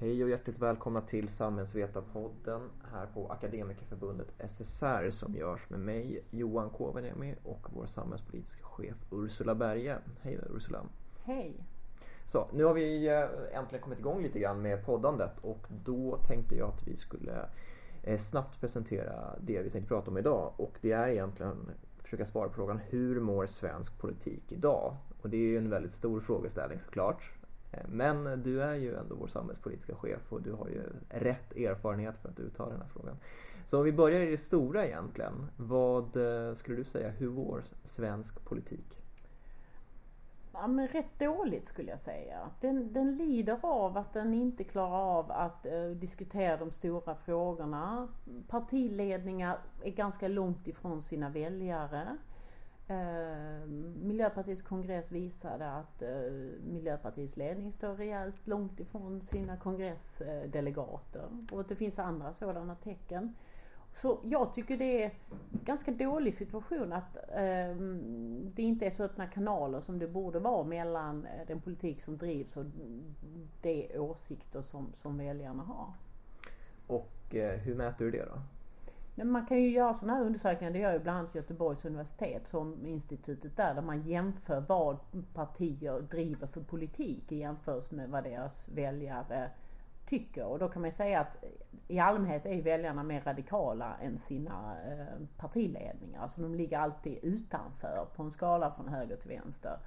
Hej och hjärtligt välkomna till Samhällsvetarpodden här på Akademikerförbundet SSR som görs med mig Johan Kovenemi och vår samhällspolitiska chef Ursula Berge. Hej Ursula! Hej! Så, nu har vi eh, äntligen kommit igång lite grann med poddandet och då tänkte jag att vi skulle eh, snabbt presentera det vi tänkte prata om idag och det är egentligen försöka svara på frågan hur mår svensk politik idag? Och det är ju en väldigt stor frågeställning såklart. Eh, men du är ju ändå vår samhällspolitiska chef och du har ju rätt erfarenhet för att uttala den här frågan. Så om vi börjar i det stora egentligen. Vad eh, skulle du säga, hur vår svensk politik? Ja, men rätt dåligt skulle jag säga. Den, den lider av att den inte klarar av att eh, diskutera de stora frågorna. Partiledningar är ganska långt ifrån sina väljare. Eh, Miljöpartiets kongress visade att eh, Miljöpartiets ledning står rejält långt ifrån sina kongressdelegater och att det finns andra sådana tecken. Så jag tycker det är ganska dålig situation att eh, det inte är så öppna kanaler som det borde vara mellan eh, den politik som drivs och de åsikter som, som väljarna har. Och eh, hur mäter du det då? Man kan ju göra sådana här undersökningar, det gör ju bland annat Göteborgs universitet som institutet där, där man jämför vad partier driver för politik i jämförelse med vad deras väljare tycker. Och då kan man ju säga att i allmänhet är väljarna mer radikala än sina eh, partiledningar. Alltså de ligger alltid utanför på en skala från höger till vänster.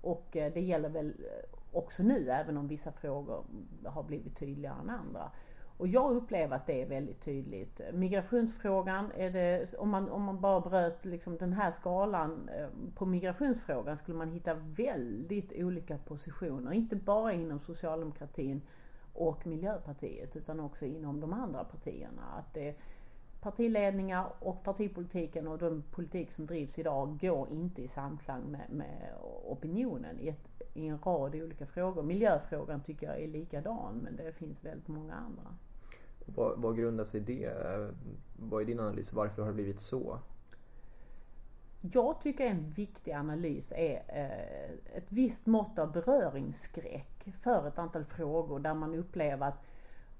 Och eh, det gäller väl eh, också nu, även om vissa frågor har blivit tydligare än andra. Och jag upplever att det är väldigt tydligt. Migrationsfrågan, är det, om, man, om man bara bröt liksom den här skalan eh, på migrationsfrågan skulle man hitta väldigt olika positioner. Inte bara inom socialdemokratin och Miljöpartiet utan också inom de andra partierna. Att det, partiledningar och partipolitiken och den politik som drivs idag går inte i samklang med, med opinionen i, ett, i en rad olika frågor. Miljöfrågan tycker jag är likadan men det finns väldigt många andra. Vad, vad grundar sig det? Vad är din analys? Varför har det blivit så? Jag tycker en viktig analys är eh, ett visst mått av beröringsskräck för ett antal frågor där man upplever att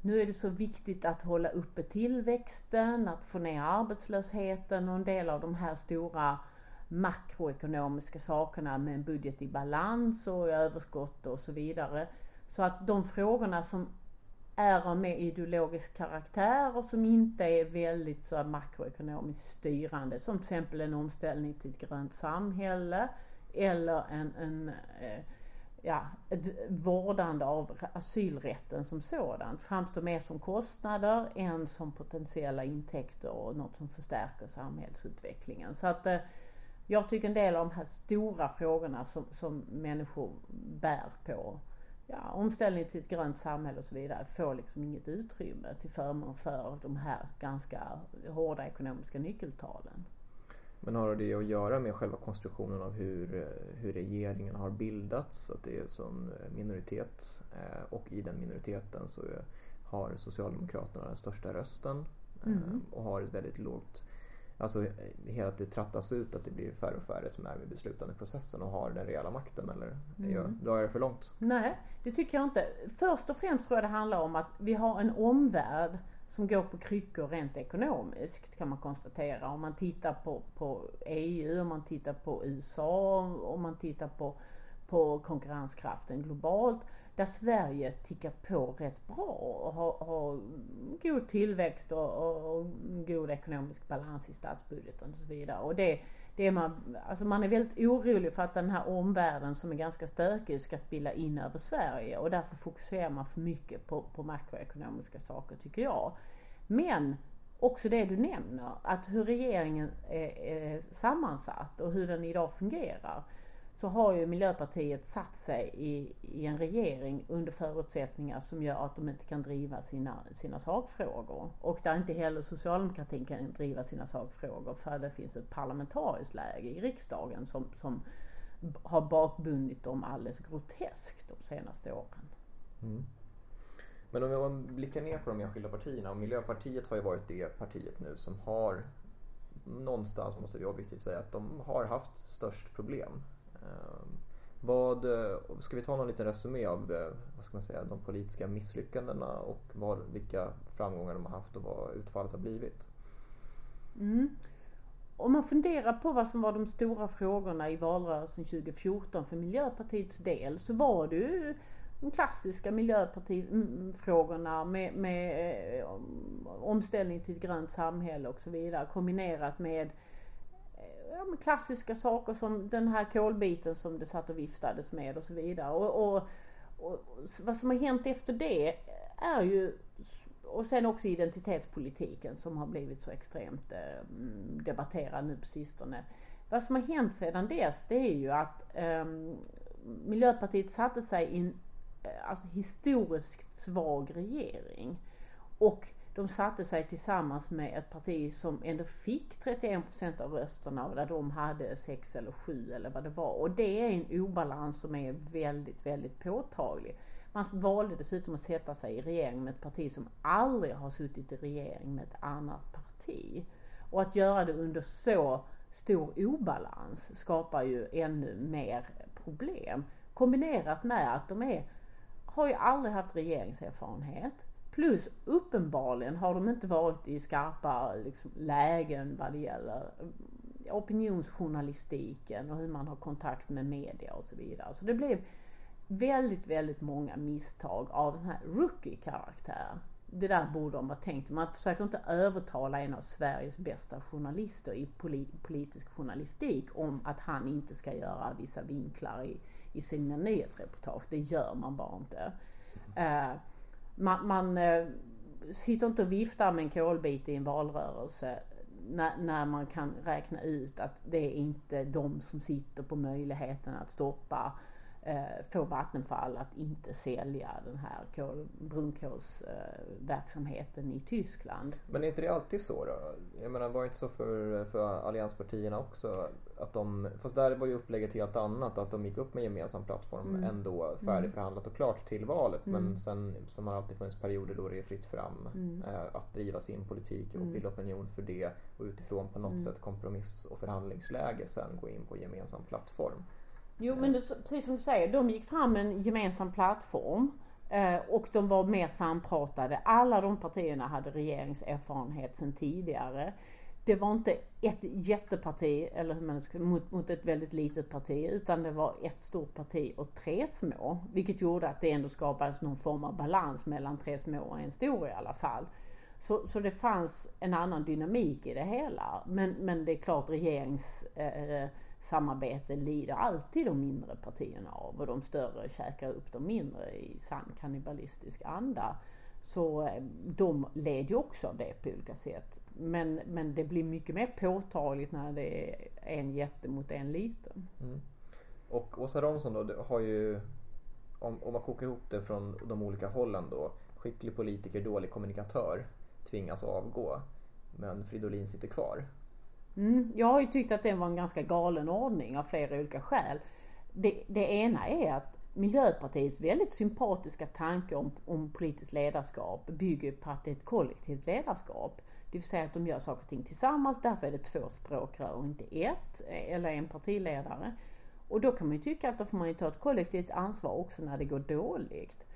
nu är det så viktigt att hålla uppe tillväxten, att få ner arbetslösheten och en del av de här stora makroekonomiska sakerna med en budget i balans och överskott och så vidare. Så att de frågorna som är av mer ideologisk karaktär och som inte är väldigt så makroekonomiskt styrande. Som till exempel en omställning till ett grönt samhälle eller en, en eh, ja, ett vårdande av asylrätten som sådan framstår mer som kostnader än som potentiella intäkter och något som förstärker samhällsutvecklingen. Så att eh, jag tycker en del av de här stora frågorna som, som människor bär på ja, omställning till ett grönt samhälle och så vidare får liksom inget utrymme till förmån för de här ganska hårda ekonomiska nyckeltalen. Men har det att göra med själva konstruktionen av hur, hur regeringen har bildats? Att det är som minoritet eh, och i den minoriteten så har Socialdemokraterna den största rösten mm. Eh, och har ett väldigt lågt Alltså hela att det trattas ut att det blir färre och färre som är vid beslutande processen och har den reella makten eller mm. drar jag det för långt? Nej, det tycker jag inte. Först och främst tror jag det handlar om att vi har en omvärld som går på kryckor rent ekonomiskt kan man konstatera. Om man tittar på, på EU, om man tittar på USA, om man tittar på, på konkurrenskraften globalt där Sverige tickar på rätt bra och har, har god tillväxt och, och, och, god ekonomisk balans i statsbudgeten och så vidare. Och det, det är man, alltså man är väldigt orolig för att den här omvärlden som är ganska stökig ska spilla in över Sverige och därför fokuserar man för mycket på, på makroekonomiska saker tycker jag. Men också det du nämner, att hur regeringen är, är sammansatt och hur den idag fungerar så har ju Miljöpartiet satt sig i, i en regering under förutsättningar som gör att de inte kan driva sina, sina sakfrågor. Och där inte heller socialdemokratin kan driva sina sakfrågor för det finns ett parlamentariskt läge i riksdagen som, som har bakbundit dem alldeles groteskt de senaste åren. Mm. Men om man blickar ner på de enskilda partierna och Miljöpartiet har ju varit det partiet nu som har någonstans måste vi objektivt säga att de har haft störst problem Ehm, vad, eh, ska vi ta någon liten resumé av eh, vad ska man säga, de politiska misslyckandena och vad, vilka framgångar de har haft och vad utfallet har blivit? Mm. Om man funderar på vad som var de stora frågorna i valrörelsen 2014 för Miljöpartiets del så var det ju de klassiska miljöpartifrågorna mm, mm, med, med eh, omställning till ett grönt samhälle och så vidare kombinerat med, eh, ja, klassiska saker som den här kolbiten som det satt och viftades med och så vidare. Och, och, och vad som har hänt efter det är ju och sen också identitetspolitiken som har blivit så extremt eh, debatterad nu på sistone. Vad som har hänt sedan dess det är ju att eh, Miljöpartiet satte sig i en eh, alltså, historiskt svag regering. Och de satte sig tillsammans med ett parti som ändå fick 31% av rösterna där de hade 6 eller 7 eller vad det var. Och det är en obalans som är väldigt, väldigt påtaglig. Man valde dessutom att sätta sig i regering med ett parti som aldrig har suttit i regering med ett annat parti. Och att göra det under så stor obalans skapar ju ännu mer problem. Kombinerat med att de är, har ju aldrig haft regeringserfarenhet. Plus uppenbarligen har de inte varit i skarpa liksom, lägen vad det gäller eh, opinionsjournalistiken och hur man har kontakt med media och så vidare. Så det blev väldigt, väldigt många misstag av den här rookie-karaktär. Det där borde de ha tänkt. Man försöker inte övertala en av Sveriges bästa journalister i politisk journalistik om att han inte ska göra vissa vinklar i, i sina nyhetsreportage. Det gör man bara inte. Uh, man, man eh, sitter inte och viftar med en kolbit i en valrörelse när, när, man kan räkna ut att det är inte de som sitter på möjligheten att stoppa eh, få Vattenfall att inte sälja den här brunkolsverksamheten i Tyskland. Men är inte det alltid så då? Jag menar var det inte så för, för allianspartierna också? Att de, fast där var ju upplägget helt annat, att de gick upp med gemensam plattform mm. ändå färdigförhandlat och klart till valet. Mm. Men sen som har alltid funnits perioder då det är fritt fram mm. eh, att driva sin politik och mm. bilda opinion för det och utifrån på något mm. sätt kompromiss och förhandlingsläge sen gå in på gemensam plattform. Jo men det, precis som du säger, de gick fram med en gemensam plattform eh, och de var mer sampratade. Alla de partierna hade regeringserfarenhet sedan tidigare. Det var inte ett jätteparti, eller hur man ska, mot, mot ett väldigt litet parti, utan det var ett stort parti och tre små. Vilket gjorde att det ändå skapades någon form av balans mellan tre små och en stor i alla fall. Så, så det fanns en annan dynamik i det hela. Men, men det är klart regeringssamarbete Eh, lider alltid de mindre partierna av och de större käkar upp de mindre i sann kannibalistisk anda. Så eh, de led ju också av det på olika sätt. Men, men det blir mycket mer påtagligt när det är en jätte mot en liten. Mm. Och Åsa Romson då har ju, om, om man kokar ihop det från de olika hållen då, skicklig politiker, dålig kommunikatör, tvingas avgå. Men Fridolin sitter kvar. Mm, jag har ju tyckt att det var en ganska galen ordning av flera olika skäl. Det, det ena är att Miljöpartiets väldigt sympatiska tanke om, om politiskt ledarskap bygger på att det är ett kollektivt ledarskap. Det vill säga att de gör saker och ting tillsammans, därför är det två språkrör och inte ett, eh, eller en partiledare. Och då kan man ju tycka att då får man ju ta ett kollektivt ansvar också när det går dåligt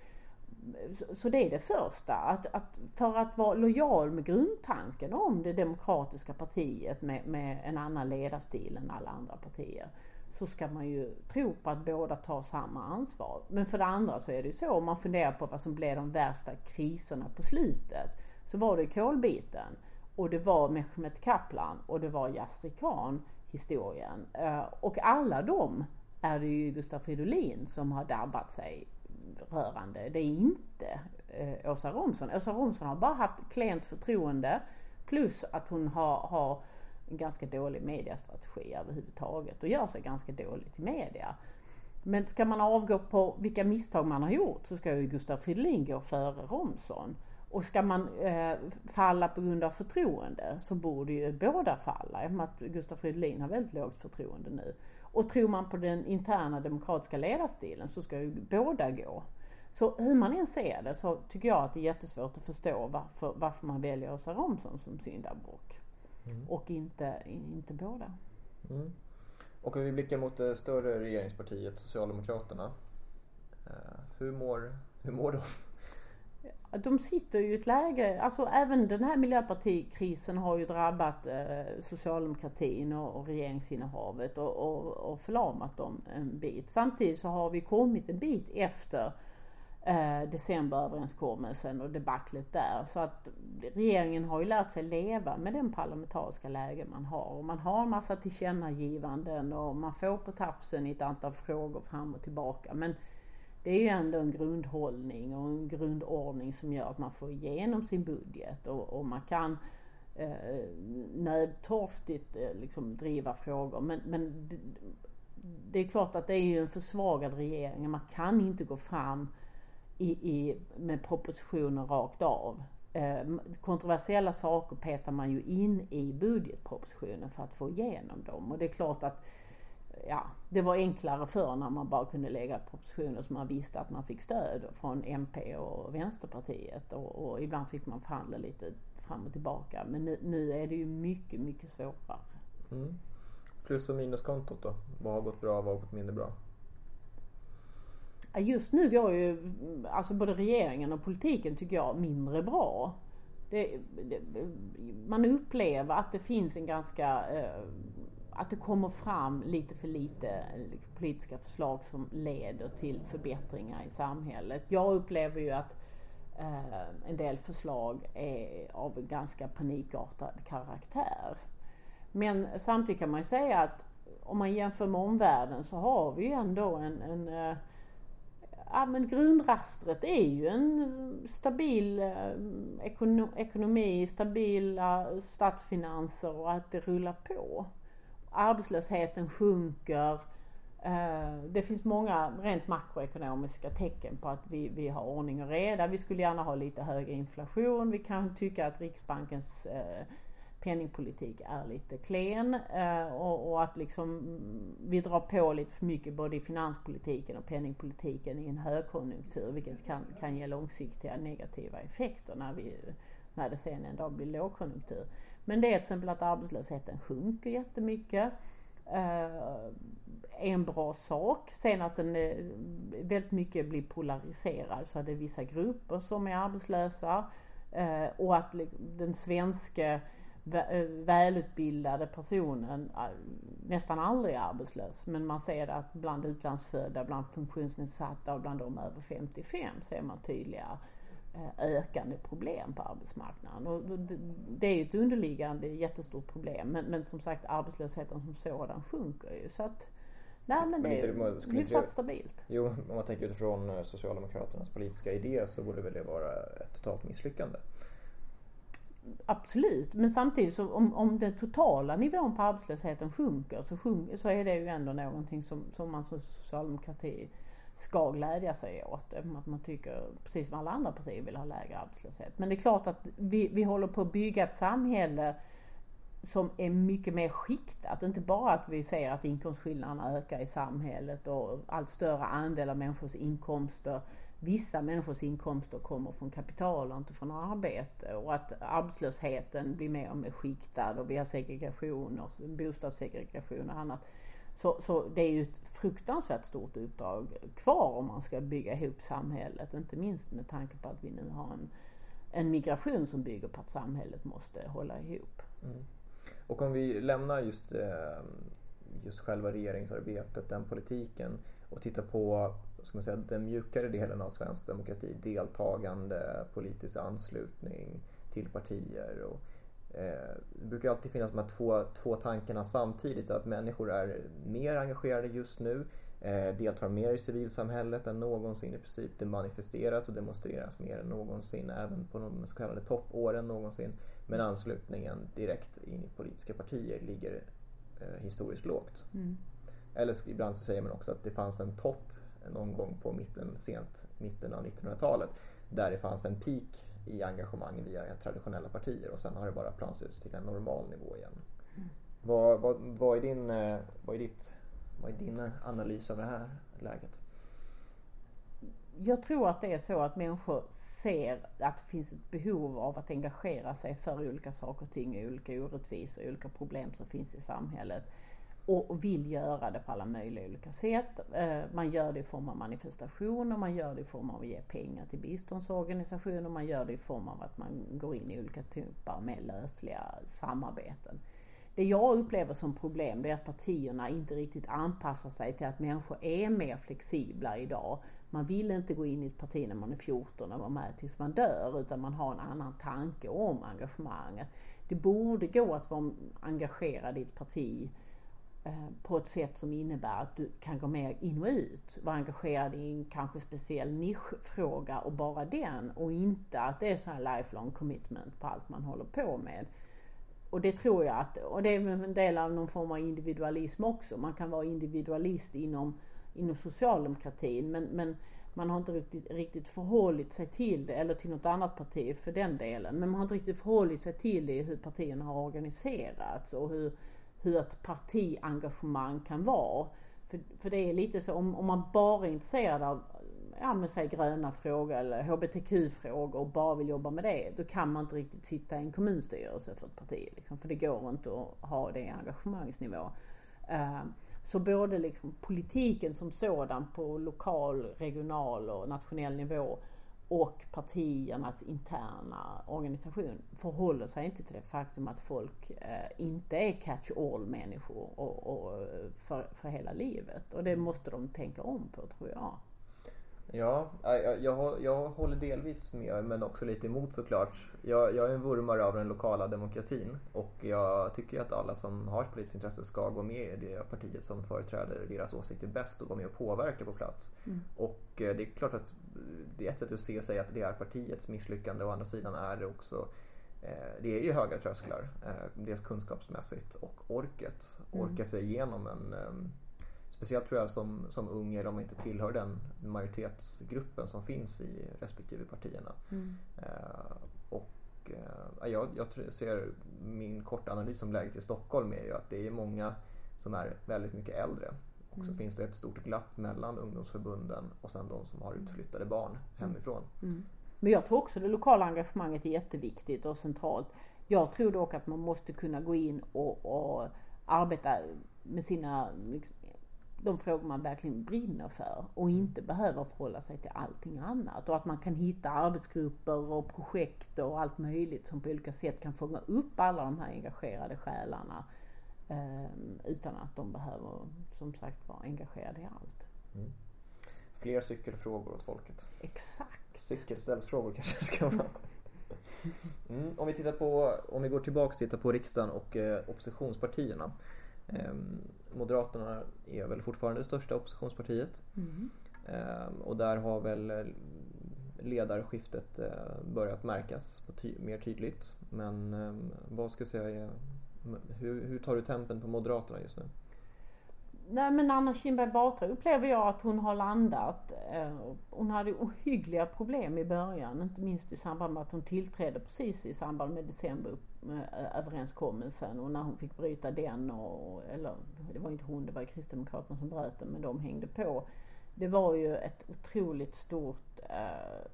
så det är det första. Att, att, för att vara lojal med grundtanken om det demokratiska partiet med, med en annan ledarstil än alla andra partier så ska man ju tro på att båda tar samma ansvar. Men för det andra så är det ju så, om man funderar på vad som blev de värsta kriserna på slutet, så var det kolbiten och det var Mehmet Kaplan och det var Yasri Khan historien. Eh, och alla de är det ju Gustav Fridolin som har dabbat sig rörande. Det är inte eh, Åsa Romson. Åsa Romson har bara haft klent förtroende plus att hon har, har ganska dålig mediastrategi överhuvudtaget och gör sig ganska dåligt i media. Men ska man avgå på vilka misstag man har gjort så ska ju Gustav Fridolin gå före Romson. Och ska man eh, falla på grund av förtroende så borde ju båda falla. I och med att Gustav Fridolin har väldigt lågt förtroende nu. Och tror man på den interna demokratiska ledarstilen så ska ju båda gå. Så hur man än ser det så tycker jag att det är jättesvårt att förstå varför, varför man väljer Åsa Romson som syndabock. Mm. Och inte, inte båda. Mm. Och om vi blickar mot det större regeringspartiet Socialdemokraterna. Eh, hur mår, hur mår de? De sitter ju i ett läge, alltså även den här miljöpartikrisen har ju drabbat eh, socialdemokratin och, och regeringsinnehavet och, och, och förlamat dem en bit. Samtidigt så har vi kommit en bit efter eh, decemberöverenskommelsen och debaclet där. Så att regeringen har ju lärt sig leva med den parlamentariska läge man har. Och man har en massa tillkännagivanden och man får på tafsen i ett antal frågor fram och tillbaka. Men det är ju ändå en grundhållning och en grundordning som gör att man får igenom sin budget och, och man kan eh, nödtorftigt eh, liksom driva frågor. Men, men det, det, är klart att det är ju en försvagad regering. Man kan inte gå fram i, i, med propositioner rakt av. Eh, kontroversiella saker petar man ju in i budgetpropositionen för att få igenom dem. Och det är klart att ja, det var enklare förr när man bara kunde lägga propositioner som man visste att man fick stöd från MP och Vänsterpartiet och, och ibland fick man förhandla lite fram och tillbaka. Men nu, nu är det ju mycket, mycket svårare. Mm. Plus och minuskontot då? Vad har gått bra, vad har gått mindre bra? Just nu går ju alltså både regeringen och politiken tycker jag mindre bra. Det, det, man upplever att det finns en ganska eh, att det kommer fram lite för lite politiska förslag som leder till förbättringar i samhället. Jag upplever ju att eh, en del förslag är av ganska panikartad karaktär. Men samtidigt kan man ju säga att om man jämför med omvärlden så har vi ju ändå en, en eh, ja, men grundrastret är ju en stabil eh, ekono, ekonomi, stabila statsfinanser och att det rullar på arbetslösheten sjunker. Eh, det finns många rent makroekonomiska tecken på att vi, vi har ordning och reda. Vi skulle gärna ha lite högre inflation. Vi kan tycka att Riksbankens eh, penningpolitik är lite klen eh, och, och, att liksom mm, vi drar på lite för mycket både i finanspolitiken och penningpolitiken i en högkonjunktur vilket kan, kan ge långsiktiga negativa effekter när, vi, när det sen en dag blir lågkonjunktur. Men det är till exempel att arbetslösheten sjunker jättemycket. Eh, en bra sak. Sen att den eh, väldigt mycket blir polariserad så att det är vissa grupper som är arbetslösa. Eh, och att den svenska välutbildade personen nästan aldrig är arbetslös. Men man ser att bland utlandsfödda, bland funktionsnedsatta och bland de över 55 ser man tydliga Eh, ökande problem på arbetsmarknaden. Och det är ju ett underliggande jättestort problem men, men som sagt arbetslösheten som sådan sjunker ju. Så att, nej men, men det är hyfsat stabilt. Jo, om man tänker utifrån eh, Socialdemokraternas politiska idé så borde väl det vara ett totalt misslyckande. Absolut, men samtidigt så om, om den totala nivån på arbetslösheten sjunker så, sjunker, så är det ju ändå någonting som, som man som socialdemokrati ska glädja sig åt. Att man tycker, precis som alla andra partier, vill ha lägre arbetslöshet. Men det är klart att vi, vi håller på att bygga ett samhälle som är mycket mer skiktat. Inte bara att vi ser att inkomstskillnaderna ökar i samhället och allt större andel av människors inkomster, vissa människors inkomster kommer från kapital och inte från arbete. Och att arbetslösheten blir mer och mer skiktad och vi har segregation och bostadssegregation och annat. Så, så det är ju ett fruktansvärt stort uppdrag kvar om man ska bygga ihop samhället. Inte minst med tanke på att vi nu har en, en migration som bygger på att samhället måste hålla ihop. Mm. Och om vi lämnar just, eh, just själva regeringsarbetet, den politiken och tittar på ska man säga, den mjukare delen av svensk demokrati, deltagande, politisk anslutning till partier och Eh, det brukar alltid finnas de här två, två tankarna samtidigt. Att människor är mer engagerade just nu, eh, deltar mer i civilsamhället än någonsin i princip. Det manifesteras och demonstreras mer än någonsin, även på de så kallade toppåren någonsin. Men anslutningen direkt in i politiska partier ligger eh, historiskt lågt. Mm. Eller ibland så säger man också att det fanns en topp någon gång på mitten, sent mitten av 1900-talet där det fanns en peak i engagemang via traditionella partier och sen har det bara planats ut till en normal nivå igen. Mm. Vad, vad, vad, är din, eh, vad, är ditt, vad är din analys av det här läget? Jag tror att det är så att människor ser att det finns ett behov av att engagera sig för olika saker och ting, olika orättvisor, olika problem som finns i samhället och vill göra det på alla möjliga olika sätt. Eh, man gör det i form av manifestationer, man gör det i form av att ge pengar till biståndsorganisationer, man gör det i form av att man går in i olika typer av mer lösliga samarbeten. Det jag upplever som problem det är att partierna inte riktigt anpassar sig till att människor är mer flexibla idag. Man vill inte gå in i ett parti när man är 14 och vara med tills man dör utan man har en annan tanke om engagemanget. Det borde gå att vara engagerad i ett parti Eh, på ett sätt som innebär att du kan gå mer in och ut. Vara engagerad i en kanske speciell nischfråga och bara den och inte att det är så här lifelong commitment på allt man håller på med. Och det tror jag att, och det är en del av någon form av individualism också. Man kan vara individualist inom, inom socialdemokratin men, men man har inte riktigt, riktigt förhållit sig till det, eller till något annat parti för den delen. Men man har inte riktigt förhållit sig till det hur partierna har organiserats och hur, hur ett partiengagemang kan vara. För, för det är lite så, om, om man bara är intresserad av ja, men säg gröna frågor eller hbtq-frågor och bara vill jobba med det, då kan man inte riktigt sitta i en kommunstyrelse för ett parti. Liksom, för det går inte att ha det engagemangsnivå. Uh, så både liksom politiken som sådan på lokal, regional och nationell nivå och partiernas interna organisation förhåller sig inte till det faktum att folk eh, inte är catch-all människor och, och för, för hela livet. Och det måste de tänka om på tror jag. Ja, jag, jag, jag håller delvis med men också lite emot såklart. Jag, jag är en vurmare av den lokala demokratin och jag tycker att alla som har ett politiskt intresse ska gå med i det partiet som företräder deras åsikter bäst och gå med och påverka på plats. Mm. Och eh, det är klart att det är ett sätt att se och säga att det är partiets misslyckande. Å andra sidan är det också eh, det är ju höga trösklar, eh, dels kunskapsmässigt och orket. Mm. Orka sig igenom en Speciellt tror jag som, som ung eller om man inte tillhör den majoritetsgruppen som finns i respektive partierna. Mm. Uh, och uh, jag, jag ser min korta analys om läget i Stockholm är ju att det är många som är väldigt mycket äldre. Och så mm. finns det ett stort glapp mellan ungdomsförbunden och sen de som har utflyttade barn mm. hemifrån. Mm. Men jag tror också det lokala engagemanget är jätteviktigt och centralt. Jag tror dock att man måste kunna gå in och, och arbeta med sina liksom, de frågor man verkligen brinner för och inte behöver förhålla sig till allting annat. Och att man kan hitta arbetsgrupper och projekt och allt möjligt som på olika sätt kan fånga upp alla de här engagerade själarna eh, utan att de behöver som sagt vara engagerade i allt. Mm. Fler cykelfrågor åt folket. Exakt. Cykelställsfrågor kanske det ska vara. Mm. Om vi tittar på, om vi går tillbaks och tittar på riksdagen och eh, oppositionspartierna. Ehm, Moderaterna är väl fortfarande det största oppositionspartiet. Mm. Ehm, och där har väl eh, ledarskiftet eh, börjat märkas ty mer tydligt. Men ehm, vad ska jag säga, hur, hur tar du tempen på Moderaterna just nu? Nej men Anna Kinberg Batra upplever jag att hon har landat. Eh, hon hade ohyggliga problem i början, inte minst i samband med att hon tillträdde precis i samband med Eh, överenskommelsen och när hon fick bryta den och, eller det var inte hon, det var Kristdemokraterna som bröt den men de hängde på. Det var ju ett otroligt stort eh,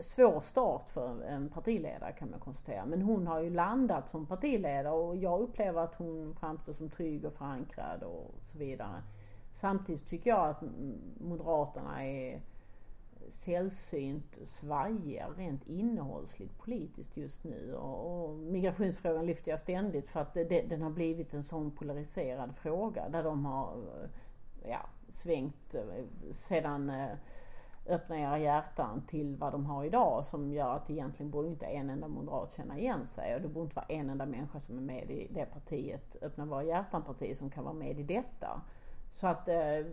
svår start för en partiledare kan man konstatera. Men hon har ju landat som partiledare och jag upplever att hon framstår som trygg och förankrad och så vidare. Samtidigt tycker jag att Moderaterna är sällsynt svajiga rent innehållsligt politiskt just nu. Och, och migrationsfrågan lyfter jag ständigt för att det, den har blivit en sån polariserad fråga där de har eh, ja, svängt eh, sedan eh, öppna era hjärtan till vad de har idag som gör att egentligen borde inte en enda moderat känna igen sig och det borde inte vara en enda människa som är med i det partiet, öppna våra hjärtan-parti som kan vara med i detta. Så att eh,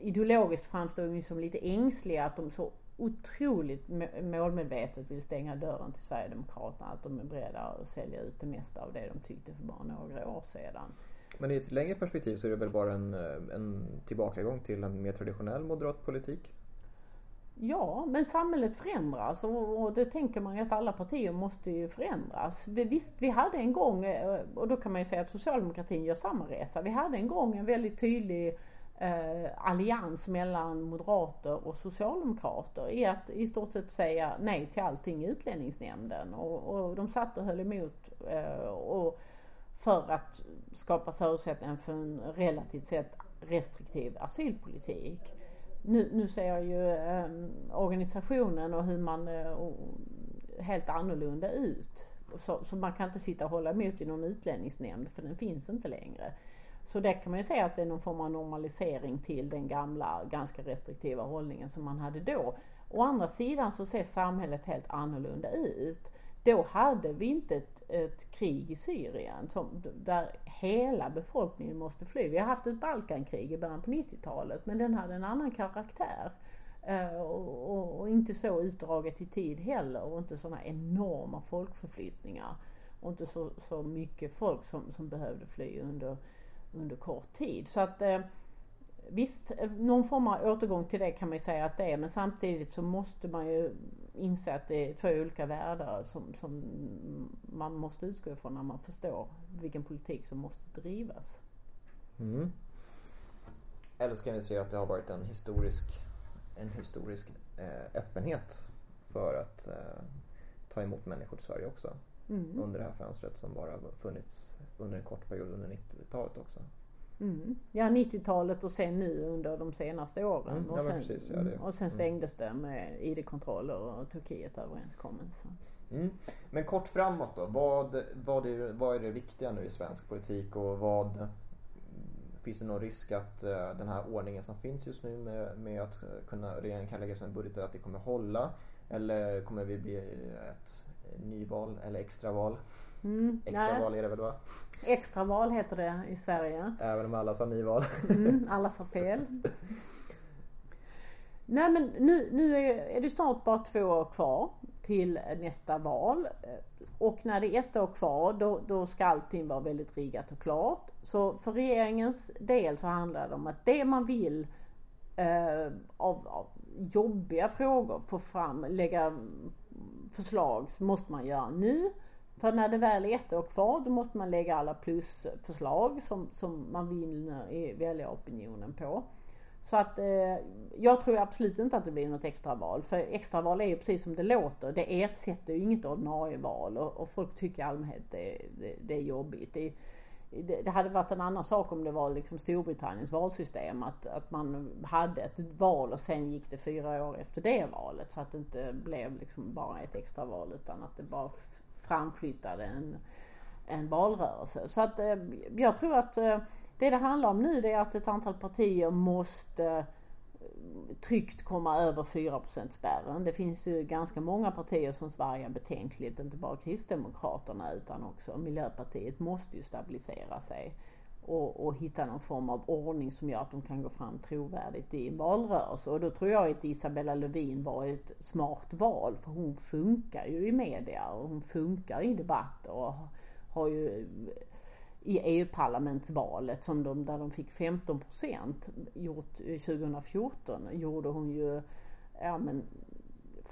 ideologiskt framstår de som lite ängsliga att de så otroligt målmedvetet vill stänga dörren till Sverigedemokraterna. Att de är beredda att sälja ut det mesta av det de tyckte för bara några år sedan. Men i ett längre perspektiv så är det väl bara en, en tillbakagång till en mer traditionell moderat politik? Ja, men samhället förändras och, och det tänker man ju att alla partier måste ju förändras. Vi, visst, vi hade en gång, eh, och då kan man ju säga att socialdemokratin gör samma resa. Vi hade en gång en väldigt tydlig eh, allians mellan moderater och socialdemokrater i att i stort sett säga nej till allting i utlänningsnämnden. Och, och de satt och höll emot. Eh, och för att skapa förutsättningar för en relativt sett restriktiv asylpolitik. Nu, nu ser ju eh, organisationen och hur man eh, helt annorlunda ut. Så, så, man kan inte sitta och hålla emot i någon utlänningsnämnd för den finns inte längre. Så det kan man ju säga att det är någon form av normalisering till den gamla ganska restriktiva hållningen som man hade då. Å andra sidan så ser samhället helt annorlunda ut. Då hade vi inte ett, ett krig i Syrien som, där hela befolkningen måste fly. Vi har haft ett Balkankrig i början på 90-talet men den hade en annan karaktär. Eh, och, och, och, inte så utdraget i tid heller och inte sådana enorma folkförflyttningar. Och inte så, så mycket folk som, som behövde fly under, under kort tid. Så att uh, visst, någon form av återgång till det kan man ju säga att det är men samtidigt så måste man ju inse att det är två olika världar som, som man måste utgå ifrån när man förstår vilken politik som måste drivas. Mm. Eller så kan vi säga att det har varit en historisk, en historisk eh, öppenhet för att eh, ta emot människor till Sverige också. Mm. Under det här fönstret som bara funnits under en kort period under 90-talet också. Mm. Ja, 90-talet och sen nu under de senaste åren. Mm, och, sen, precis, ja, och sen mm. stängdes det med ID-kontroller och Turkiet-överenskommelsen. Mm. Men kort framåt då. Vad, vad, är, vad är det viktiga nu i svensk politik och vad Finns det någon risk att uh, den här ordningen som finns just nu med, med att kunna, regeringen kan lägga en budget att det kommer hålla? Eller kommer vi bli ett nyval eller extraval? Mm, extraval är det väl va? Extraval heter det i Sverige. Även om alla sa nyval. Mm, alla sa fel. Nej men nu, nu är, det snart bara två år kvar till nästa val. Och när det är ett år kvar då, då ska allting vara väldigt riggat och klart. Så för regeringens del så handlar det om att det man vill eh, av, av jobbiga frågor få fram, lägga förslag så måste man göra nu. För när det väl är ett år kvar då måste man lägga alla plusförslag som, som man vinner i väljaropinionen på. Så att eh, jag tror absolut inte att det blir något extraval. För extraval är ju precis som det låter. Det ersätter ju inget ordinarie val och, och folk tycker i allmänhet det, det, det är jobbigt. Det, det, det, hade varit en annan sak om det var liksom Storbritanniens valsystem. Att, att man hade ett val och sen gick det fyra år efter det valet. Så att det inte blev liksom bara ett extraval utan att det bara framflyttade en, en valrörelse. Så att eh, jag tror att eh, det det handlar om nu det är att ett antal partier måste eh, tryggt komma över 4% spärren. Det finns ju ganska många partier som svajar betänkligt, inte bara Kristdemokraterna utan också Miljöpartiet måste ju stabilisera sig och, och hitta någon form av ordning som gör att de kan gå fram trovärdigt i en valrörelse. Och då tror jag att Isabella Lövin var ett smart val för hon funkar ju i media och hon funkar i debatter och har ju i EU-parlamentsvalet som de, där de fick 15 procent gjort 2014 gjorde hon ju ja, men,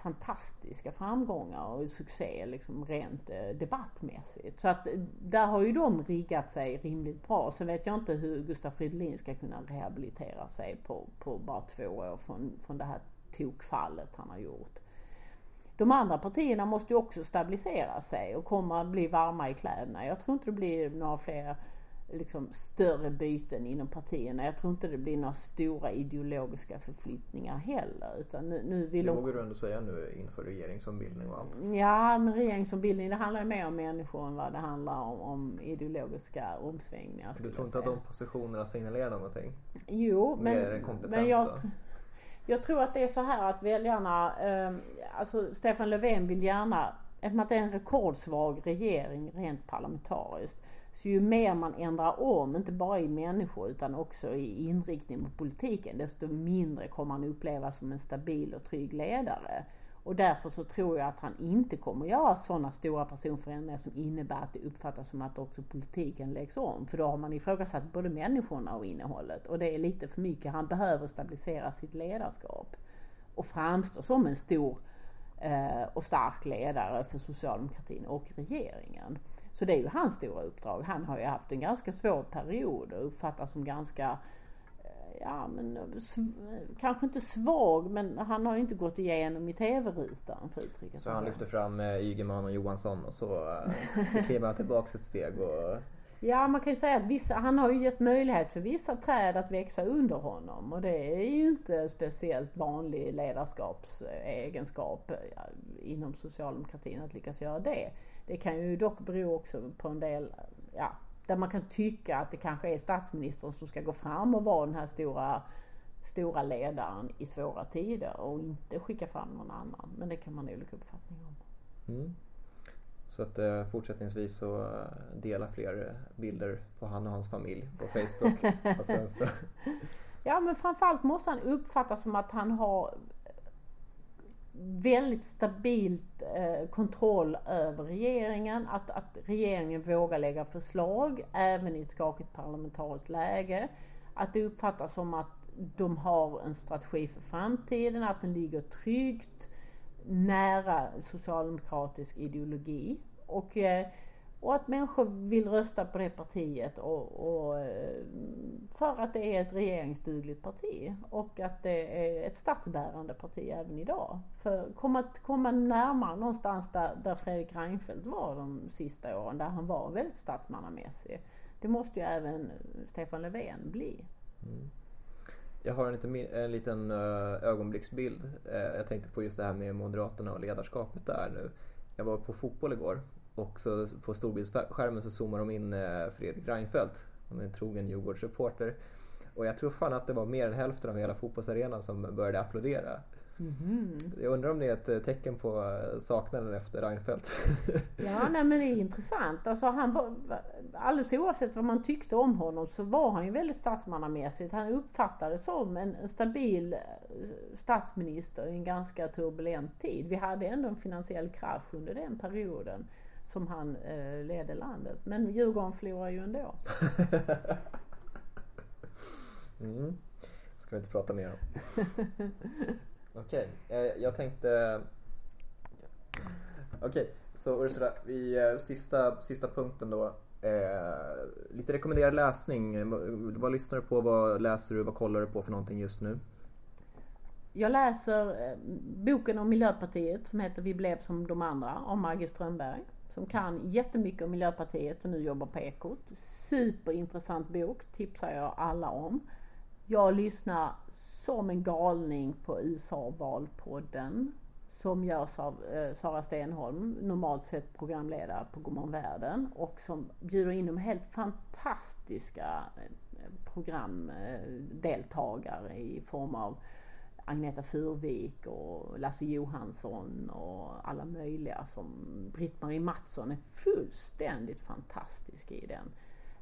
fantastiska framgångar och succé liksom rent eh, debattmässigt. Så att eh, där har ju de riggat sig rimligt bra. Sen vet jag inte hur Gustaf Fridolin ska kunna rehabilitera sig på, på bara två år från, från det här tokfallet han har gjort. De andra partierna måste ju också stabilisera sig och komma att bli varma i kläderna. Jag tror inte det blir några fler liksom större byten inom partierna. Jag tror inte det blir några stora ideologiska förflyttningar heller. Utan nu, nu vill det vågar du ändå säga nu inför regeringsombildning och allt. Ja, men regeringsombildning det handlar ju mer om människor än vad det handlar om, om ideologiska omsvängningar. Du tror inte att de positionerna signalerar någonting? Jo, men, men jag, då? jag tror att det är så här att väljarna, eh, alltså Stefan Löfven vill gärna, eftersom att det är en rekordsvag regering rent parlamentariskt, så ju mer man ändrar om, inte bara i människor utan också i inriktning på politiken, desto mindre kommer han upplevas som en stabil och trygg ledare. Och därför så tror jag att han inte kommer göra sådana stora personförändringar som innebär att det uppfattas som att också politiken läggs om. För då har man ifrågasatt både människorna och innehållet. Och det är lite för mycket. Han behöver stabilisera sitt ledarskap. Och framstå som en stor eh, och stark ledare för socialdemokratin och regeringen. Så det är ju hans stora uppdrag. Han har ju haft en ganska svår period och uppfattas som ganska eh, ja men kanske inte svag men han har ju inte gått igenom i TV-rutan för uttrycka sig så. han lyfter fram eh, Ygeman och Johansson och så eh, kliver han tillbaks ett steg och Ja, man kan ju säga att vissa, han har ju gett möjlighet för vissa träd att växa under honom och det är ju inte speciellt vanlig ledarskapsegenskap inom socialdemokratin att lyckas göra det. Det kan ju dock bero också på en del, ja, där man kan tycka att det kanske är statsministern som ska gå fram och vara den här stora, stora ledaren i svåra tider och inte skicka fram någon annan. Men det kan man ha olika uppfattning om. Mm. Så att eh, fortsättningsvis så eh, dela fler eh, bilder på han och hans familj på Facebook. och så... Ja men framförallt måste han uppfattas som att han har väldigt stabilt eh, kontroll över regeringen. Att, att regeringen vågar lägga förslag även i ett skakigt parlamentariskt läge. Att det uppfattas som att de har en strategi för framtiden, att den ligger tryggt nära socialdemokratisk ideologi. Och, eh, och att människor vill rösta på det partiet och, och, eh, för att det är ett regeringsdugligt parti och att det är ett statsbärande parti även idag. För komma, komma närmare någonstans där, där Fredrik Reinfeldt var de sista åren, där han var väldigt statsmannamässig. Det måste ju även Stefan Löfven bli. Mm. Jag har en liten, en liten eh, ögonblicksbild. Eh, jag tänkte på just det här med Moderaterna och ledarskapet där nu. Jag var på fotboll igår och så på storbildsskärmen så zoomar de in Fredrik Reinfeldt. Han är en trogen Djurgårdsreporter. Och jag tror fan att det var mer än hälften av hela fotbollsarenan som började applådera. Mm. Jag undrar om det är ett eh, tecken på eh, saknaden efter Reinfeldt. Ja, nej men det är intressant. Alltså han var, alldeles oavsett vad man tyckte om honom så var han ju väldigt statsmannamässigt. Han uppfattades som en stabil eh, statsminister i en ganska turbulent tid. Vi hade ändå en finansiell krasch under den perioden som han eh, ledde landet. Men Djurgården förlorade ju ändå. mm. ska vi inte prata mer om. Okej, okay. Eh, jag tänkte... Okej, okay. så Ursula, vi, eh, sista, sista punkten då. Eh, lite rekommenderad läsning. Vad lyssnar du på? Vad läser du? Vad kollar du på för någonting just nu? Jag läser eh, boken om Miljöpartiet som heter Vi blev som de andra av Margit Strömberg. Som kan jättemycket om Miljöpartiet och nu jobbar på Ekot. Superintressant bok, tipsar jag alla om. Jag lyssnar som en galning på USA-valpodden som görs av eh, Sara Stenholm, normalt sett programledare på Godmorgon Världen och som bjuder in de helt fantastiska eh, programdeltagare i form av Agneta Furvik och Lasse Johansson och alla möjliga som Britt-Marie Mattsson är fullständigt fantastisk i den.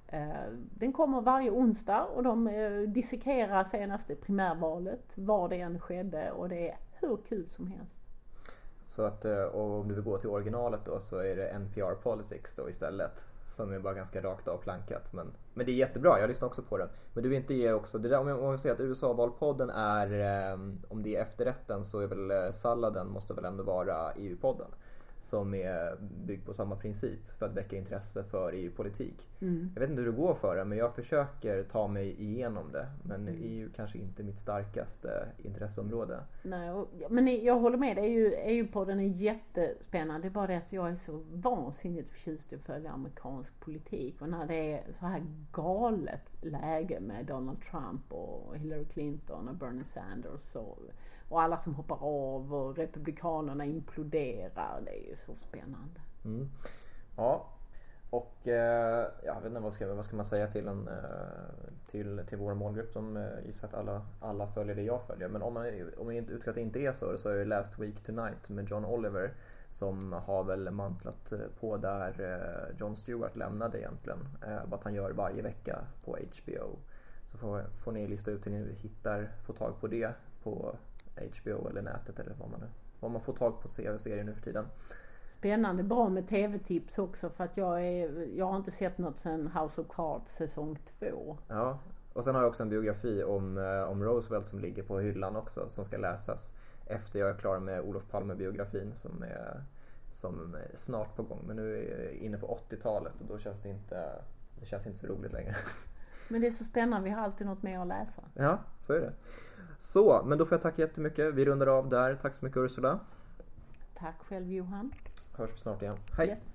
Eh, den kommer varje onsdag och de eh, dissekerar senaste primärvalet, var det än skedde och det är hur kul som helst. Så att eh, om du vill gå till originalet då så är det NPR Politics då istället. Som är bara ganska rakt av plankat. Men, men det är jättebra, jag lyssnar också på den. Men du vill inte ge också, det där, om jag, om jag säger att USA-valpodden är, eh, om det är efterrätten så är väl eh, salladen måste väl ändå vara EU-podden som är byggd på samma princip för att väcka intresse för EU-politik. Mm. Jag vet inte hur det går för det men jag försöker ta mig igenom det. Men mm. EU kanske inte mitt starkaste intresseområde. Nej, och, men jag håller med dig. EU-podden är jättespännande. Det är bara det att jag är så vansinnigt förtjust i att följa amerikansk politik. Och när det är så här galet läge med Donald Trump och Hillary Clinton och Bernie Sanders och och alla som hoppar av och republikanerna imploderar. Det är ju så spännande. Mm. Ja, och eh, jag vet inte vad ska, vad ska man säga till, en, eh, till, till vår målgrupp som eh, gissar att alla, alla följer det jag följer. Men om man, om man utgår att det inte är så så är det Last Week Tonight med John Oliver som har väl mantlat eh, på där John Stewart lämnade egentligen. Vad han gör varje vecka på HBO. Så får, får ni lista ut hur ni hittar, får tag på det på HBO eller nätet eller vad man, vad man får tag på serier nu för tiden. Spännande, bra med tv-tips också för att jag, är, jag har inte sett något sen House of Cards säsong 2. Ja, och sen har jag också en biografi om, eh, om Roosevelt som ligger på hyllan också som ska läsas efter jag är klar med Olof Palme-biografin som är, som är snart på gång. Men nu är jag inne på 80-talet och då känns det inte, det känns inte så roligt längre. Men det är så spännande, vi har alltid något mer att läsa. Ja, så är det. Så, men då får jag tacka jättemycket. Vi rundar av där. Tack så mycket Ursula. Tack själv Johan. Hörs vi snart igen. Hej! Yes.